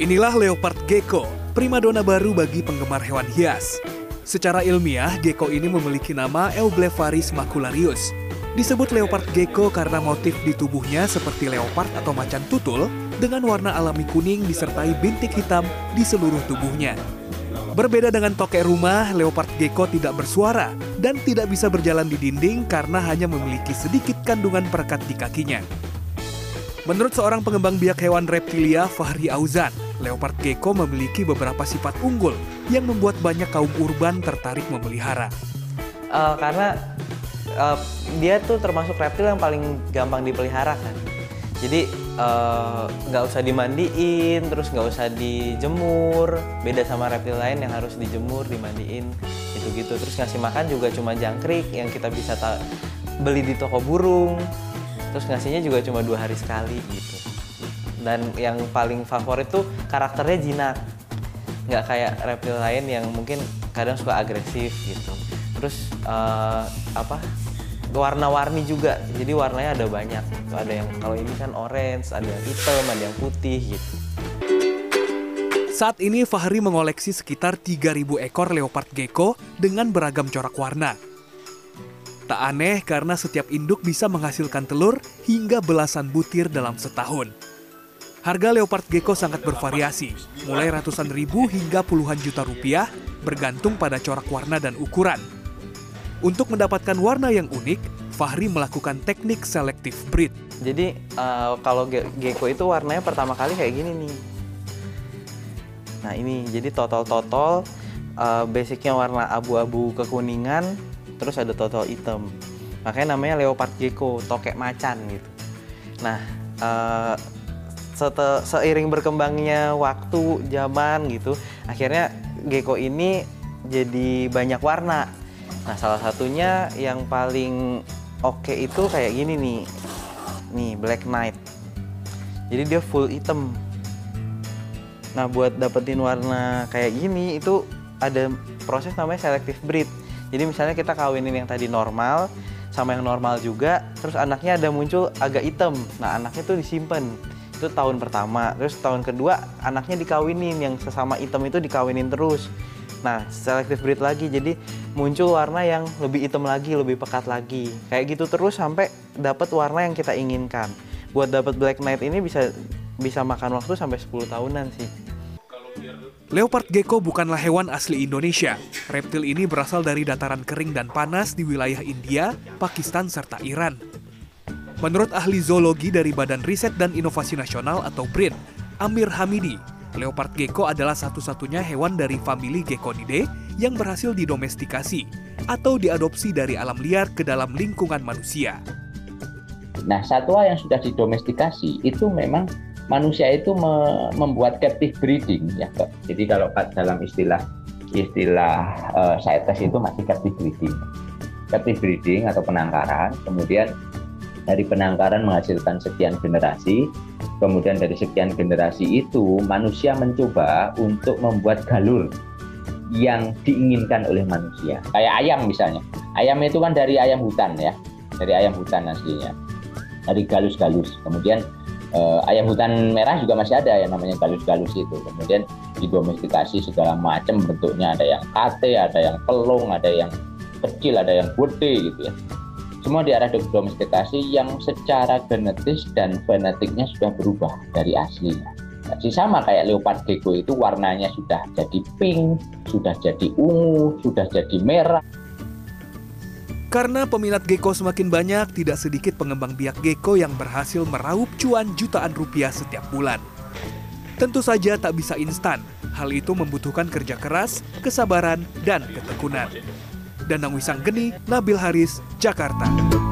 Inilah leopard gecko, primadona baru bagi penggemar hewan hias. Secara ilmiah, gecko ini memiliki nama Eublepharis macularius. Disebut leopard gecko karena motif di tubuhnya seperti leopard atau macan tutul dengan warna alami kuning disertai bintik hitam di seluruh tubuhnya. Berbeda dengan tokek rumah, leopard gecko tidak bersuara dan tidak bisa berjalan di dinding karena hanya memiliki sedikit kandungan perekat di kakinya. Menurut seorang pengembang biak hewan reptilia Fahri Auzan, leopard gecko memiliki beberapa sifat unggul yang membuat banyak kaum urban tertarik memelihara. Uh, karena uh, dia tuh termasuk reptil yang paling gampang dipelihara kan. Jadi nggak uh, usah dimandiin, terus nggak usah dijemur. Beda sama reptil lain yang harus dijemur, dimandiin, gitu-gitu. Terus ngasih makan juga cuma jangkrik yang kita bisa beli di toko burung. Terus ngasihnya juga cuma dua hari sekali gitu. Dan yang paling favorit tuh karakternya jinak. Nggak kayak reptil lain yang mungkin kadang suka agresif gitu. Terus uh, apa? Warna-warni juga. Jadi warnanya ada banyak. Ada yang kalau ini kan orange ada yang hitam ada yang putih gitu. Saat ini Fahri mengoleksi sekitar 3000 ekor leopard gecko dengan beragam corak warna. Tak aneh karena setiap induk bisa menghasilkan telur hingga belasan butir dalam setahun Harga leopard gecko sangat bervariasi, mulai ratusan ribu hingga puluhan juta rupiah, bergantung pada corak warna dan ukuran. Untuk mendapatkan warna yang unik, Fahri melakukan teknik selective breed. Jadi uh, kalau gecko itu warnanya pertama kali kayak gini nih. Nah ini jadi total-total uh, basicnya warna abu-abu kekuningan, terus ada total hitam. Makanya namanya leopard gecko, tokek macan gitu. Nah uh, seiring berkembangnya waktu, zaman gitu, akhirnya gecko ini jadi banyak warna Nah, salah satunya yang paling oke okay itu kayak gini nih. Nih, Black Knight. Jadi dia full hitam. Nah, buat dapetin warna kayak gini itu ada proses namanya selective breed. Jadi misalnya kita kawinin yang tadi normal sama yang normal juga, terus anaknya ada muncul agak hitam. Nah, anaknya tuh disimpan. Itu tahun pertama. Terus tahun kedua anaknya dikawinin yang sesama hitam itu dikawinin terus. Nah, selective breed lagi, jadi muncul warna yang lebih hitam lagi, lebih pekat lagi. Kayak gitu terus sampai dapat warna yang kita inginkan. Buat dapat black knight ini bisa bisa makan waktu sampai 10 tahunan sih. Leopard gecko bukanlah hewan asli Indonesia. Reptil ini berasal dari dataran kering dan panas di wilayah India, Pakistan, serta Iran. Menurut ahli zoologi dari Badan Riset dan Inovasi Nasional atau BRIN, Amir Hamidi, Leopard gecko adalah satu-satunya hewan dari famili Geckonidae yang berhasil didomestikasi atau diadopsi dari alam liar ke dalam lingkungan manusia. Nah, satwa yang sudah didomestikasi itu memang manusia itu me membuat captive breeding ya. Jadi kalau dalam istilah istilah uh, itu masih captive breeding. Captive breeding atau penangkaran, kemudian dari penangkaran menghasilkan sekian generasi, kemudian dari sekian generasi itu manusia mencoba untuk membuat galur yang diinginkan oleh manusia. Kayak ayam misalnya. Ayam itu kan dari ayam hutan ya, dari ayam hutan aslinya, dari galus-galus. Kemudian eh, ayam hutan merah juga masih ada yang namanya galus-galus itu. Kemudian didomestikasi segala macam bentuknya, ada yang kate, ada yang pelung, ada yang kecil, ada yang gede gitu ya semua di arah domestikasi yang secara genetis dan genetiknya sudah berubah dari aslinya. Jadi sama kayak leopard gecko itu warnanya sudah jadi pink, sudah jadi ungu, sudah jadi merah. Karena peminat gecko semakin banyak, tidak sedikit pengembang biak gecko yang berhasil meraup cuan jutaan rupiah setiap bulan. Tentu saja tak bisa instan, hal itu membutuhkan kerja keras, kesabaran, dan ketekunan. Danang Wisanggeni, Nabil Haris, Jakarta.